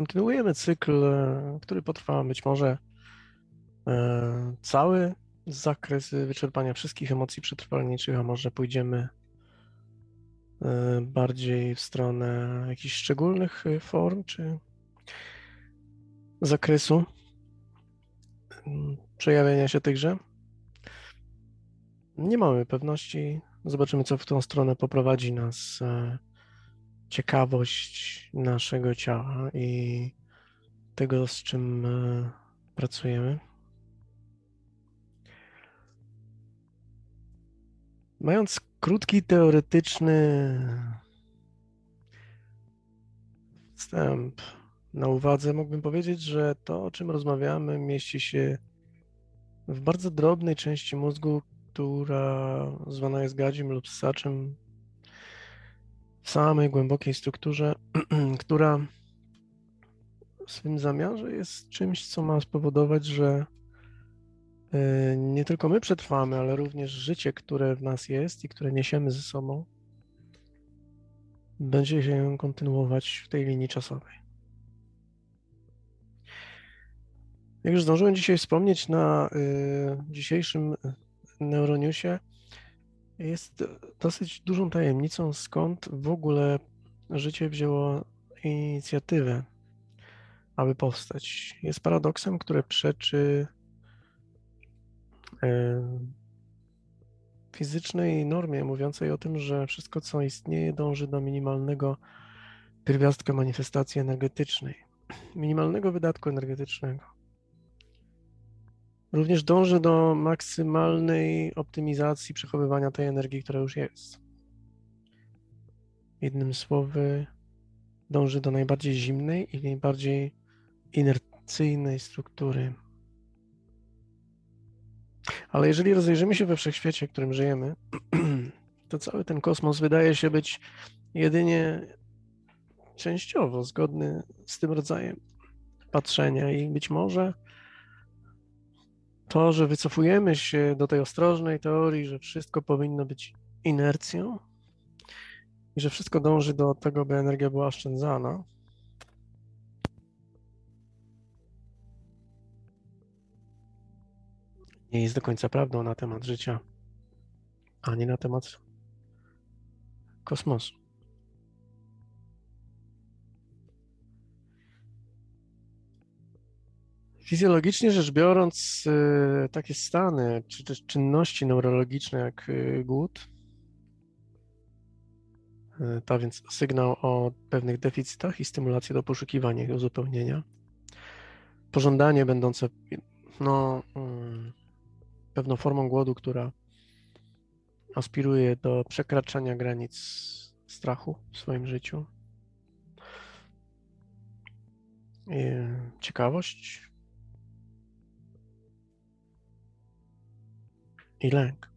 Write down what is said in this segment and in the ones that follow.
Kontynuujemy cykl, e, który potrwa być może e, cały zakres wyczerpania wszystkich emocji przetrwalniczych, a może pójdziemy e, bardziej w stronę jakichś szczególnych form czy zakresu mm, przejawienia się tychże. Nie mamy pewności. Zobaczymy, co w tą stronę poprowadzi nas ciekawość naszego ciała i tego, z czym e, pracujemy. Mając krótki teoretyczny wstęp na uwadze, mógłbym powiedzieć, że to, o czym rozmawiamy, mieści się w bardzo drobnej części mózgu, która zwana jest gadzim lub ssaczem, samej głębokiej strukturze, która w swym zamiarze jest czymś, co ma spowodować, że e, nie tylko my przetrwamy, ale również życie, które w nas jest i które niesiemy ze sobą, będzie się kontynuować w tej linii czasowej. Jak już zdążyłem dzisiaj wspomnieć na y, dzisiejszym Neuroniusie, jest dosyć dużą tajemnicą, skąd w ogóle życie wzięło inicjatywę, aby powstać. Jest paradoksem, które przeczy e, fizycznej normie mówiącej o tym, że wszystko, co istnieje, dąży do minimalnego pierwiastka manifestacji energetycznej, minimalnego wydatku energetycznego. Również dąży do maksymalnej optymizacji przechowywania tej energii, która już jest. Jednym słowy, dąży do najbardziej zimnej i najbardziej inercyjnej struktury. Ale jeżeli rozejrzymy się we wszechświecie, w którym żyjemy, to cały ten kosmos wydaje się być jedynie częściowo zgodny z tym rodzajem patrzenia i być może to, że wycofujemy się do tej ostrożnej teorii, że wszystko powinno być inercją i że wszystko dąży do tego, by energia była oszczędzana, nie jest do końca prawdą na temat życia, ani na temat kosmosu. Fizjologicznie rzecz biorąc, y, takie stany czy też czynności neurologiczne jak y, głód, y, to więc sygnał o pewnych deficytach i stymulacja do poszukiwania i uzupełnienia, pożądanie będące no, mm, pewną formą głodu, która aspiruje do przekraczania granic strachu w swoim życiu. Ciekawość, i lęk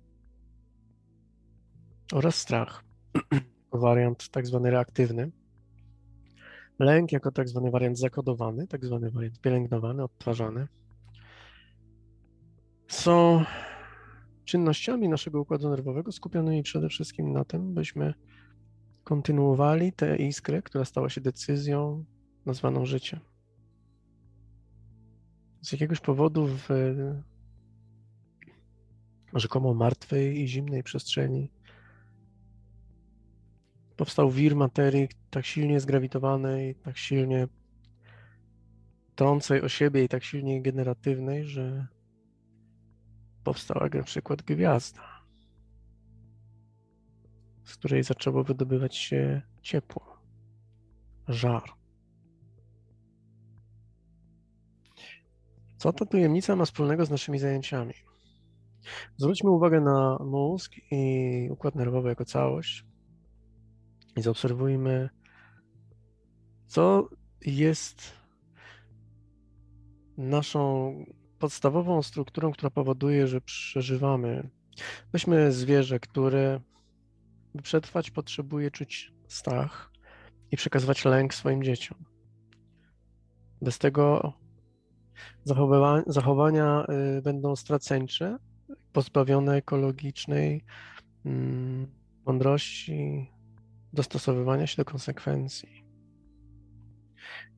oraz strach, wariant tak zwany reaktywny. Lęk jako tak zwany wariant zakodowany, tak zwany wariant pielęgnowany, odtwarzany, są czynnościami naszego układu nerwowego skupionymi przede wszystkim na tym, byśmy kontynuowali tę iskrę, która stała się decyzją nazwaną życiem. Z jakiegoś powodu w rzekomo martwej i zimnej przestrzeni. Powstał wir materii tak silnie zgrawitowanej, tak silnie trącej o siebie i tak silnie generatywnej, że powstała na przykład gwiazda, z której zaczęło wydobywać się ciepło, żar. Co ta tajemnica ma wspólnego z naszymi zajęciami? Zwróćmy uwagę na mózg i układ nerwowy jako całość i zaobserwujmy, co jest naszą podstawową strukturą, która powoduje, że przeżywamy. Weźmy zwierzę, które by przetrwać potrzebuje czuć strach i przekazywać lęk swoim dzieciom. Bez tego zachowania, zachowania y, będą straceńcze pozbawione ekologicznej mm, mądrości, dostosowywania się do konsekwencji.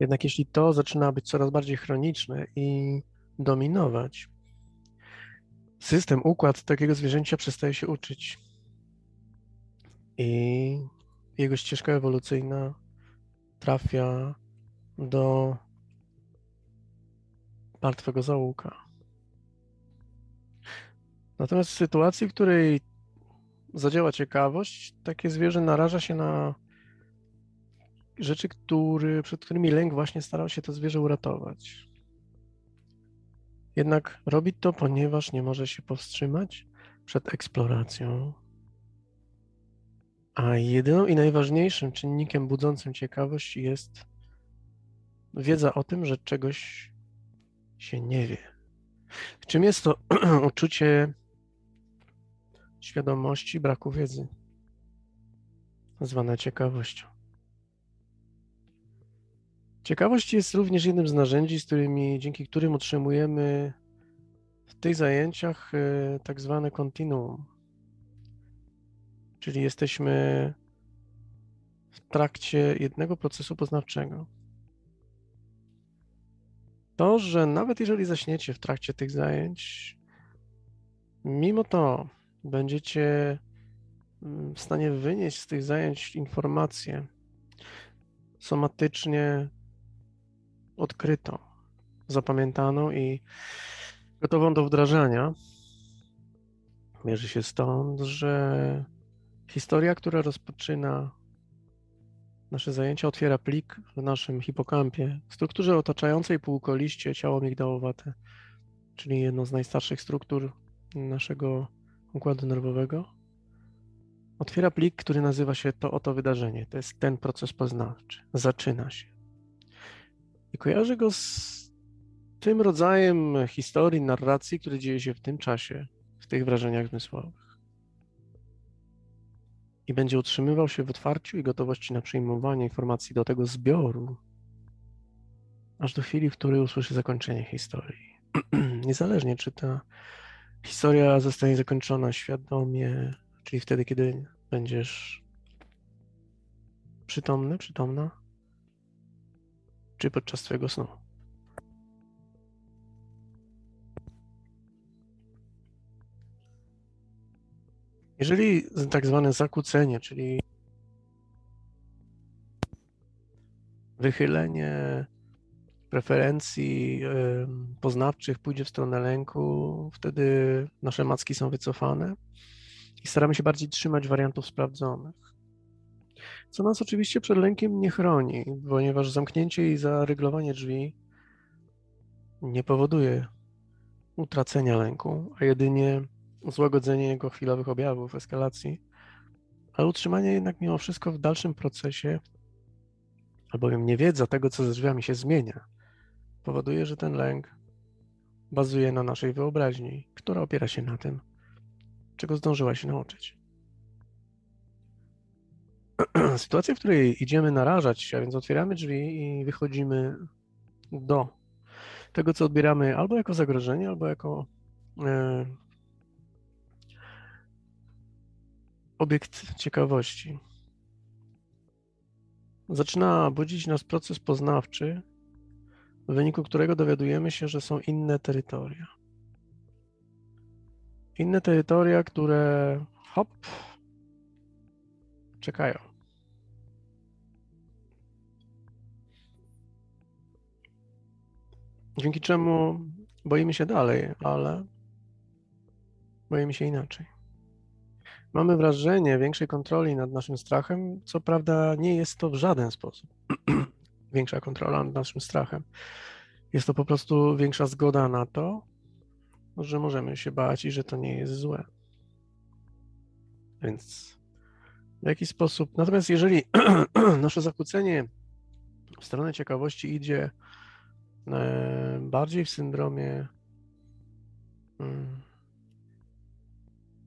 Jednak jeśli to zaczyna być coraz bardziej chroniczne i dominować, system, układ takiego zwierzęcia przestaje się uczyć. I jego ścieżka ewolucyjna trafia do martwego zaułka. Natomiast w sytuacji, w której zadziała ciekawość, takie zwierzę naraża się na rzeczy, który, przed którymi lęk właśnie starał się to zwierzę uratować. Jednak robi to, ponieważ nie może się powstrzymać przed eksploracją. A jedyną i najważniejszym czynnikiem budzącym ciekawość jest wiedza o tym, że czegoś się nie wie. Czym jest to uczucie świadomości braku wiedzy, zwane ciekawością? Ciekawość jest również jednym z narzędzi, z którymi, dzięki którym utrzymujemy w tych zajęciach e, tak zwane kontinuum. Czyli jesteśmy w trakcie jednego procesu poznawczego. To, że nawet jeżeli zaśniecie w trakcie tych zajęć, mimo to będziecie mm, w stanie wynieść z tych zajęć informacje somatycznie odkrytą, zapamiętaną i gotową do wdrażania. Mierzy się stąd, że historia, która rozpoczyna nasze zajęcia, otwiera plik w naszym hipokampie, strukturze otaczającej półkoliście ciało migdałowate, czyli jedną z najstarszych struktur naszego układu nerwowego. Otwiera plik, który nazywa się to oto wydarzenie. To jest ten proces poznawczy. Zaczyna się. I kojarzę go z tym rodzajem historii, narracji, które dzieje się w tym czasie, w tych wrażeniach zmysłowych. I będzie utrzymywał się w otwarciu i gotowości na przyjmowanie informacji do tego zbioru, aż do chwili, w której usłyszy zakończenie historii. Niezależnie, czy ta historia zostanie zakończona świadomie, czyli wtedy, kiedy będziesz przytomny, przytomna, czy podczas Twojego snu. Jeżeli tak zwane zakłócenie, czyli wychylenie preferencji poznawczych pójdzie w stronę lęku, wtedy nasze macki są wycofane i staramy się bardziej trzymać wariantów sprawdzonych. Co nas oczywiście przed lękiem nie chroni, ponieważ zamknięcie i zaryglowanie drzwi nie powoduje utracenia lęku, a jedynie złagodzenie jego chwilowych objawów, eskalacji, ale utrzymanie jednak mimo wszystko w dalszym procesie, albowiem niewiedza tego, co ze drzwiami się zmienia, powoduje, że ten lęk bazuje na naszej wyobraźni, która opiera się na tym, czego zdążyła się nauczyć. sytuacja, w której idziemy narażać się, a więc otwieramy drzwi i wychodzimy do tego, co odbieramy albo jako zagrożenie, albo jako e, obiekt ciekawości. Zaczyna budzić nas proces poznawczy, w wyniku którego dowiadujemy się, że są inne terytoria. Inne terytoria, które hop, czekają. Dzięki czemu boimy się dalej, ale boimy się inaczej. Mamy wrażenie większej kontroli nad naszym strachem. Co prawda, nie jest to w żaden sposób większa kontrola nad naszym strachem. Jest to po prostu większa zgoda na to, że możemy się bać i że to nie jest złe. Więc w jaki sposób. Natomiast jeżeli nasze zakłócenie w stronę ciekawości idzie e, bardziej w syndromie mm,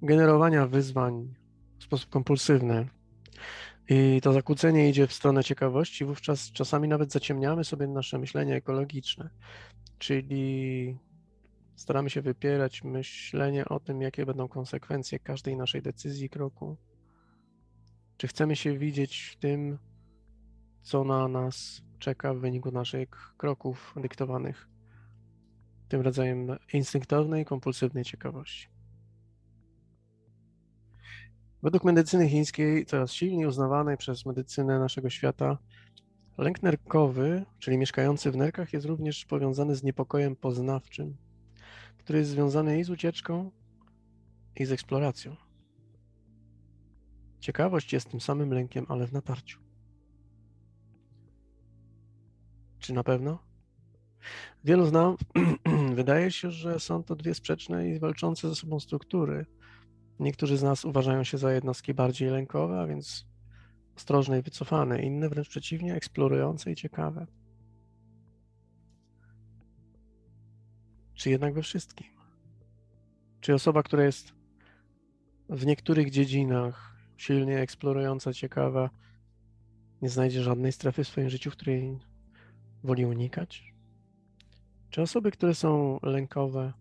generowania wyzwań w sposób kompulsywny i to zakłócenie idzie w stronę ciekawości, wówczas czasami nawet zaciemniamy sobie nasze myślenie ekologiczne, czyli staramy się wypierać myślenie o tym, jakie będą konsekwencje każdej naszej decyzji, kroku. Czy chcemy się widzieć w tym, co na nas czeka w wyniku naszych kroków dyktowanych? Tym rodzajem instynktownej, kompulsywnej ciekawości. Według medycyny chińskiej, coraz silniej uznawanej przez medycynę naszego świata, lęk nerkowy, czyli mieszkający w nerkach, jest również powiązany z niepokojem poznawczym, który jest związany i z ucieczką, i z eksploracją. Ciekawość jest tym samym lękiem, ale w natarciu. Czy na pewno? Wielu z nas wydaje się, że są to dwie sprzeczne i walczące ze sobą struktury. Niektórzy z nas uważają się za jednostki bardziej lękowe, a więc ostrożne i wycofane, inne wręcz przeciwnie, eksplorujące i ciekawe. Czy jednak we wszystkim? Czy osoba, która jest w niektórych dziedzinach silnie eksplorująca, ciekawa, nie znajdzie żadnej strefy w swoim życiu, w której woli unikać? Czy osoby, które są lękowe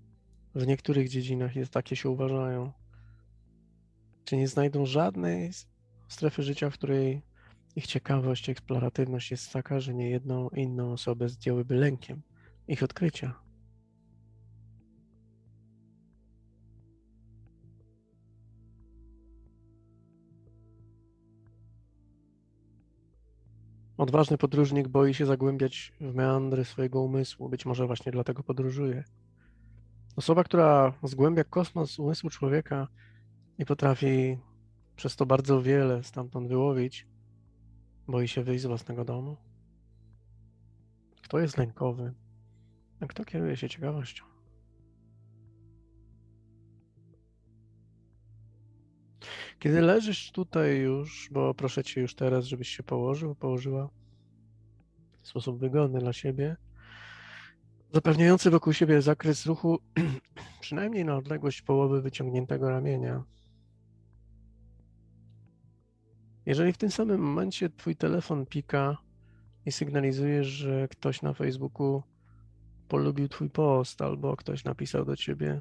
w niektórych dziedzinach, jest takie się uważają, czy nie znajdą żadnej strefy życia, w której ich ciekawość, eksploratywność jest taka, że nie jedną inną osobę zdjęłyby lękiem ich odkrycia? Odważny podróżnik boi się zagłębiać w meandry swojego umysłu, być może właśnie dlatego podróżuje. Osoba, która zgłębia kosmos umysłu człowieka i potrafi przez to bardzo wiele stamtąd wyłowić, boi się wyjść z własnego domu. Kto jest lękowy, a kto kieruje się ciekawością? Kiedy leżysz tutaj już, bo proszę cię już teraz, żebyś się położył, położyła w sposób wygodny dla siebie, zapewniający wokół siebie zakres ruchu przynajmniej na odległość połowy wyciągniętego ramienia. Jeżeli w tym samym momencie twój telefon pika i sygnalizuje, że ktoś na Facebooku polubił twój post albo ktoś napisał do ciebie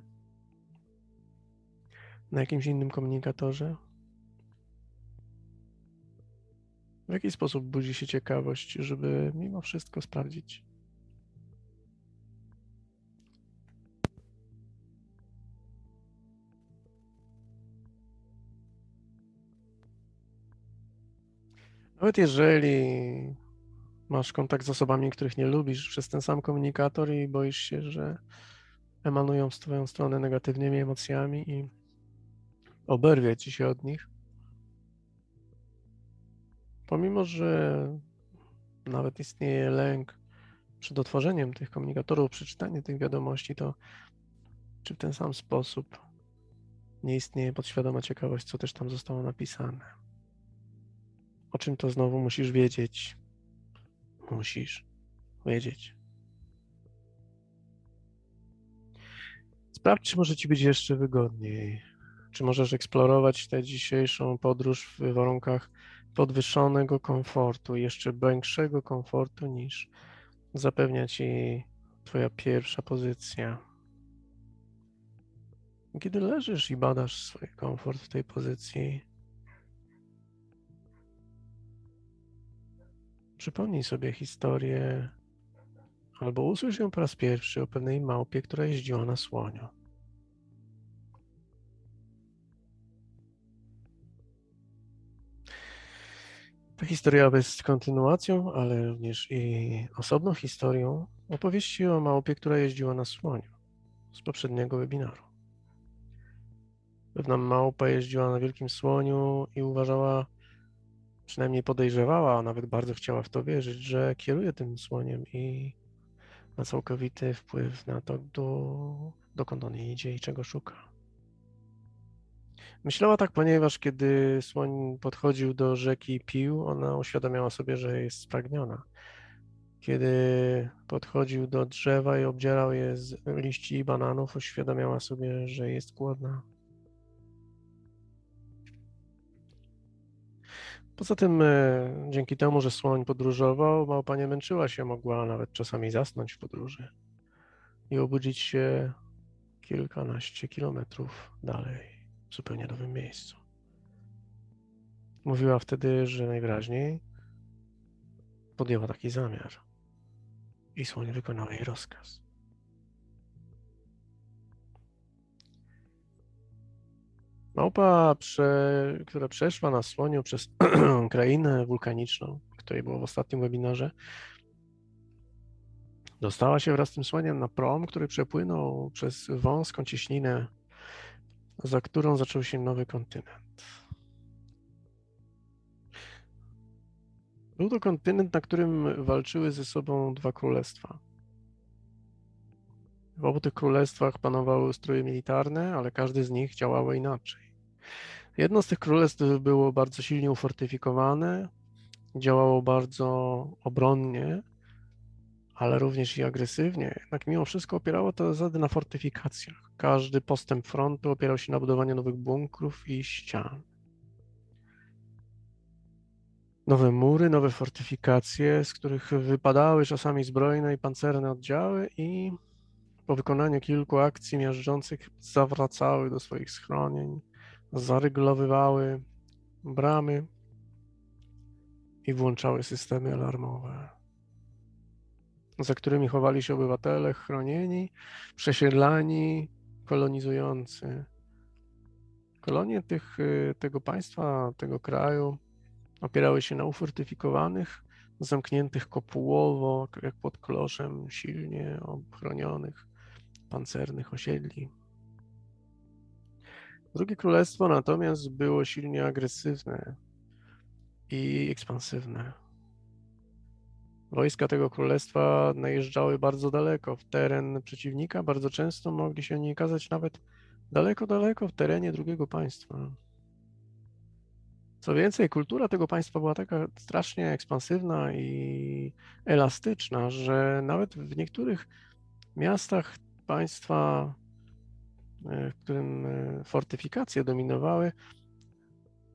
na jakimś innym komunikatorze, W jaki sposób budzi się ciekawość, żeby mimo wszystko sprawdzić? Nawet jeżeli masz kontakt z osobami, których nie lubisz przez ten sam komunikator i boisz się, że emanują z Twoją stronę negatywnymi emocjami i oberwie ci się od nich, Pomimo, że nawet istnieje lęk przed otworzeniem tych komunikatorów, przeczytaniem tych wiadomości, to czy w ten sam sposób nie istnieje podświadoma ciekawość, co też tam zostało napisane? O czym to znowu musisz wiedzieć? Musisz wiedzieć. Sprawdź, czy może ci być jeszcze wygodniej. Czy możesz eksplorować tę dzisiejszą podróż w warunkach podwyższonego komfortu, jeszcze większego komfortu niż zapewnia ci Twoja pierwsza pozycja. Kiedy leżysz i badasz swój komfort w tej pozycji, przypomnij sobie historię albo usłysz ją po raz pierwszy o pewnej małpie, która jeździła na słoniu. Ta historia jest kontynuacją, ale również i osobną historią opowieści o małpie, która jeździła na słoniu z poprzedniego webinaru. Pewna małpa jeździła na wielkim słoniu i uważała, przynajmniej podejrzewała, a nawet bardzo chciała w to wierzyć, że kieruje tym słoniem i ma całkowity wpływ na to, do, dokąd on idzie i czego szuka. Myślała tak, ponieważ kiedy słoń podchodził do rzeki pił, ona uświadamiała sobie, że jest spragniona. Kiedy podchodził do drzewa i obdzierał je z liści i bananów, uświadamiała sobie, że jest głodna. Poza tym, e, dzięki temu, że słoń podróżował, małpa nie męczyła się, mogła nawet czasami zasnąć w podróży i obudzić się kilkanaście kilometrów dalej w zupełnie nowym miejscu. Mówiła wtedy, że najwyraźniej podjęła taki zamiar i słoń wykonał jej rozkaz. Małpa, prze, która przeszła na słoniu przez krainę wulkaniczną, której było w ostatnim webinarze, dostała się wraz z tym słoniem na prom, który przepłynął przez wąską cieśninę, za którą zaczął się nowy kontynent. Był to kontynent, na którym walczyły ze sobą dwa królestwa. W obu tych królestwach panowały ustroje militarne, ale każdy z nich działało inaczej. Jedno z tych królestw było bardzo silnie ufortyfikowane, działało bardzo obronnie, ale również i agresywnie. Jednak mimo wszystko opierało to zasady na fortyfikacjach. Każdy postęp frontu opierał się na budowaniu nowych bunkrów i ścian. Nowe mury, nowe fortyfikacje, z których wypadały czasami zbrojne i pancerne oddziały i po wykonaniu kilku akcji miażdżących zawracały do swoich schronień, zaryglowywały bramy i włączały systemy alarmowe, za którymi chowali się obywatele chronieni, przesiedlani, kolonizujący. Kolonie tych, y, tego państwa, tego kraju opierały się na ufortyfikowanych, zamkniętych kopułowo, jak pod kloszem, silnie ochronionych, pancernych osiedli. Drugie królestwo natomiast było silnie agresywne i ekspansywne. Wojska tego królestwa najeżdżały bardzo daleko w teren przeciwnika, bardzo często mogli się nie okazać nawet daleko, daleko w terenie drugiego państwa. Co więcej, kultura tego państwa była taka strasznie ekspansywna i elastyczna, że nawet w niektórych miastach państwa w którym e, fortyfikacje dominowały,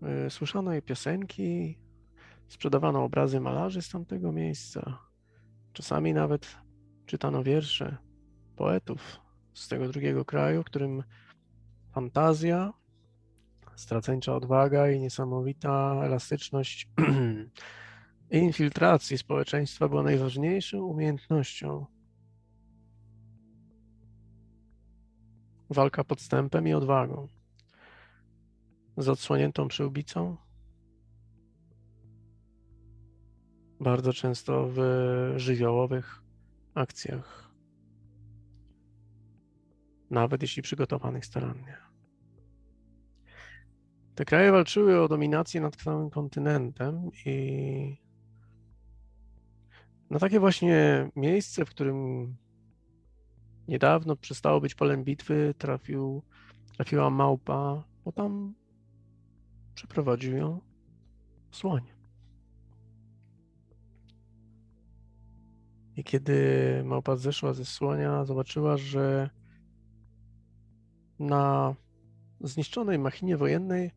e, słyszano jej piosenki, sprzedawano obrazy malarzy z tamtego miejsca. Czasami nawet czytano wiersze poetów z tego drugiego kraju, którym fantazja, straceńcza odwaga i niesamowita elastyczność infiltracji społeczeństwa była najważniejszą umiejętnością Walka podstępem i odwagą. Z odsłoniętą przyłbicą. Bardzo często w żywiołowych akcjach. Nawet jeśli przygotowanych starannie. Te kraje walczyły o dominację nad całym kontynentem i na takie właśnie miejsce, w którym Niedawno przestało być polem bitwy, trafił, trafiła małpa, bo tam przeprowadził ją słoń. I kiedy małpa zeszła ze słonia, zobaczyła, że na zniszczonej machinie wojennej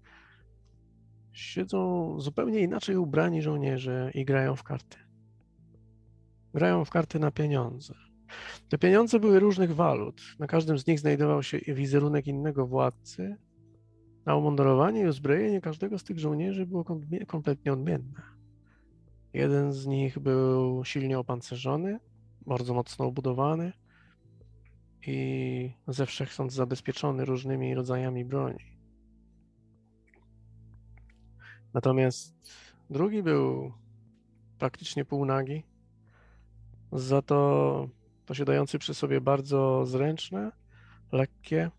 siedzą zupełnie inaczej ubrani żołnierze i grają w karty. Grają w karty na pieniądze. Te pieniądze były różnych walut. Na każdym z nich znajdował się wizerunek innego władcy, a umundurowanie i uzbrojenie każdego z tych żołnierzy było kompletnie odmienne. Jeden z nich był silnie opancerzony, bardzo mocno obudowany i ze wszechsąd zabezpieczony różnymi rodzajami broni. Natomiast drugi był praktycznie półnagi, za to posiadający przy sobie bardzo zręczne, lekkie,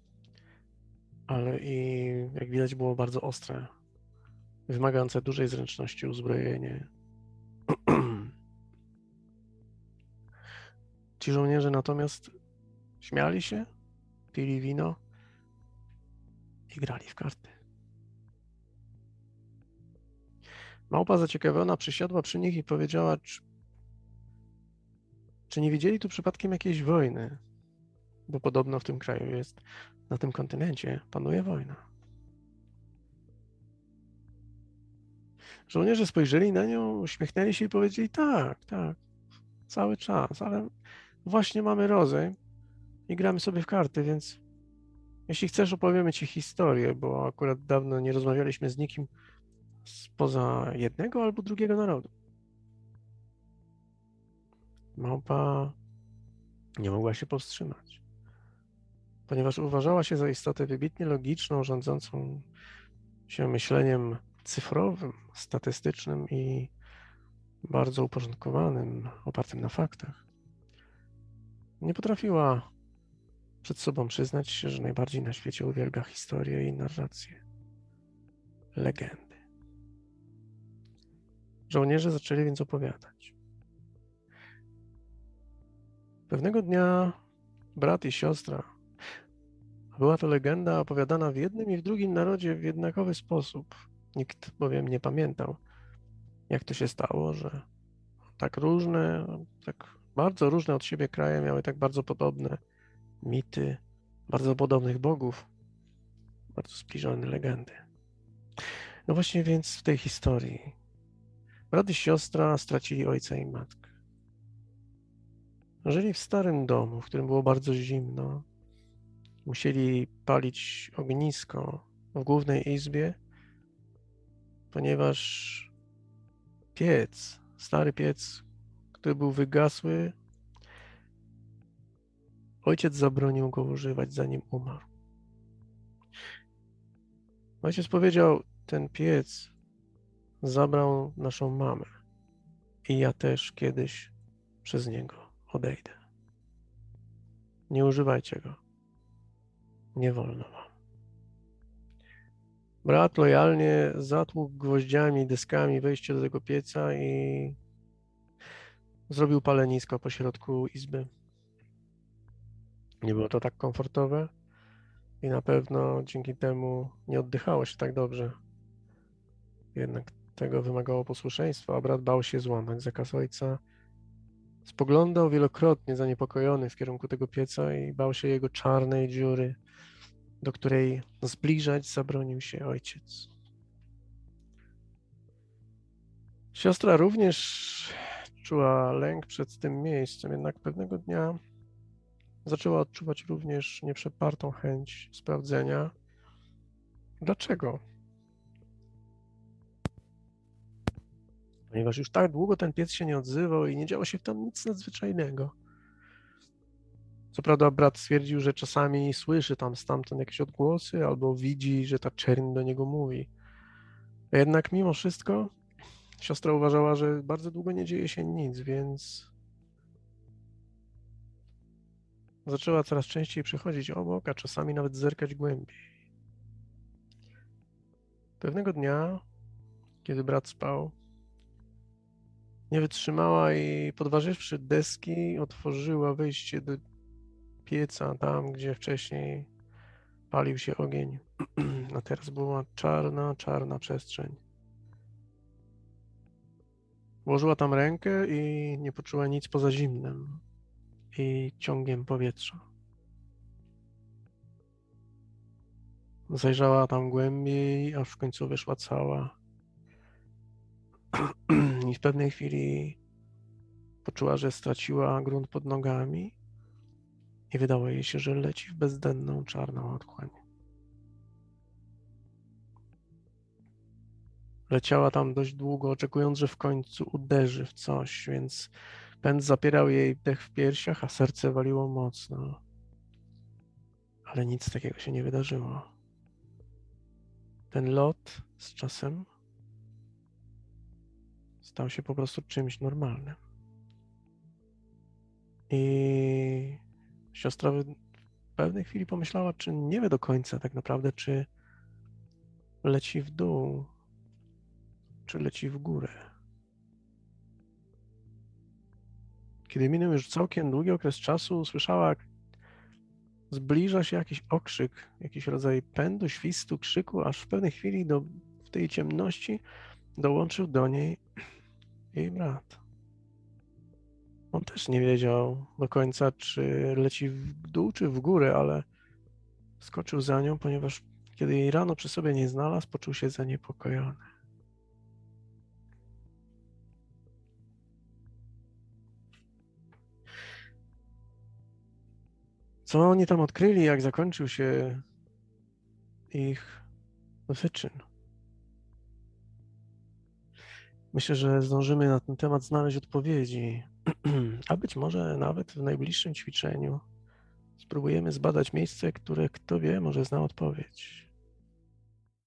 ale i jak widać było bardzo ostre, wymagające dużej zręczności uzbrojenie. Ci żołnierze natomiast śmiali się, pili wino i grali w karty. Małpa zaciekawiona przysiadła przy nich i powiedziała, czy nie widzieli tu przypadkiem jakiejś wojny? Bo podobno w tym kraju jest, na tym kontynencie panuje wojna. Żołnierze spojrzeli na nią, uśmiechnęli się i powiedzieli: Tak, tak, cały czas, ale właśnie mamy rozejm i gramy sobie w karty, więc jeśli chcesz, opowiemy ci historię, bo akurat dawno nie rozmawialiśmy z nikim spoza jednego albo drugiego narodu. Małpa nie mogła się powstrzymać, ponieważ uważała się za istotę wybitnie logiczną, rządzącą się myśleniem cyfrowym, statystycznym i bardzo uporządkowanym, opartym na faktach. Nie potrafiła przed sobą przyznać się, że najbardziej na świecie uwielbia historię i narrację, legendy. Żołnierze zaczęli więc opowiadać. Pewnego dnia brat i siostra. Była to legenda opowiadana w jednym i w drugim narodzie w jednakowy sposób. Nikt bowiem nie pamiętał, jak to się stało, że tak różne, tak bardzo różne od siebie kraje miały tak bardzo podobne mity, bardzo podobnych bogów, bardzo zbliżone legendy. No właśnie więc w tej historii brat i siostra stracili ojca i matkę. Żyli w starym domu, w którym było bardzo zimno. Musieli palić ognisko w głównej izbie, ponieważ piec, stary piec, który był wygasły, ojciec zabronił go używać, zanim umarł. Ojciec powiedział: Ten piec zabrał naszą mamę, i ja też kiedyś przez niego odejdę. Nie używajcie go. Nie wolno wam. Brat lojalnie zatłukł gwoździami, deskami wejście do tego pieca i zrobił palenisko po środku izby. Nie było to tak komfortowe i na pewno dzięki temu nie oddychało się tak dobrze. Jednak tego wymagało posłuszeństwa, a brat bał się złamać zakaz ojca Spoglądał wielokrotnie zaniepokojony w kierunku tego pieca i bał się jego czarnej dziury, do której zbliżać zabronił się ojciec. Siostra również czuła lęk przed tym miejscem, jednak pewnego dnia zaczęła odczuwać również nieprzepartą chęć sprawdzenia, dlaczego ponieważ już tak długo ten piec się nie odzywał i nie działo się tam nic nadzwyczajnego. Co prawda brat stwierdził, że czasami słyszy tam stamtąd jakieś odgłosy albo widzi, że ta czerń do niego mówi. Jednak mimo wszystko siostra uważała, że bardzo długo nie dzieje się nic, więc zaczęła coraz częściej przechodzić obok, a czasami nawet zerkać głębiej. Pewnego dnia, kiedy brat spał, nie wytrzymała i podważywszy deski, otworzyła wejście do pieca tam, gdzie wcześniej palił się ogień. A teraz była czarna, czarna przestrzeń. Włożyła tam rękę i nie poczuła nic poza zimnem i ciągiem powietrza. Zajrzała tam głębiej, aż w końcu wyszła cała i w pewnej chwili poczuła, że straciła grunt pod nogami i wydało jej się, że leci w bezdenną czarną otchłań. Leciała tam dość długo, oczekując, że w końcu uderzy w coś, więc pęd zapierał jej dech w piersiach, a serce waliło mocno. Ale nic takiego się nie wydarzyło. Ten lot z czasem stał się po prostu czymś normalnym. I siostra w pewnej chwili pomyślała, czy nie wie do końca tak naprawdę, czy leci w dół, czy leci w górę. Kiedy minął już całkiem długi okres czasu, usłyszała, jak zbliża się jakiś okrzyk, jakiś rodzaj pędu, świstu, krzyku, aż w pewnej chwili do, w tej ciemności dołączył do niej jej brat. On też nie wiedział do końca, czy leci w dół, czy w górę, ale skoczył za nią, ponieważ kiedy jej rano przy sobie nie znalazł, poczuł się zaniepokojony. Co oni tam odkryli, jak zakończył się ich wyczyn? Myślę, że zdążymy na ten temat znaleźć odpowiedzi A być może nawet w najbliższym ćwiczeniu spróbujemy zbadać miejsce, które kto wie, może zna odpowiedź.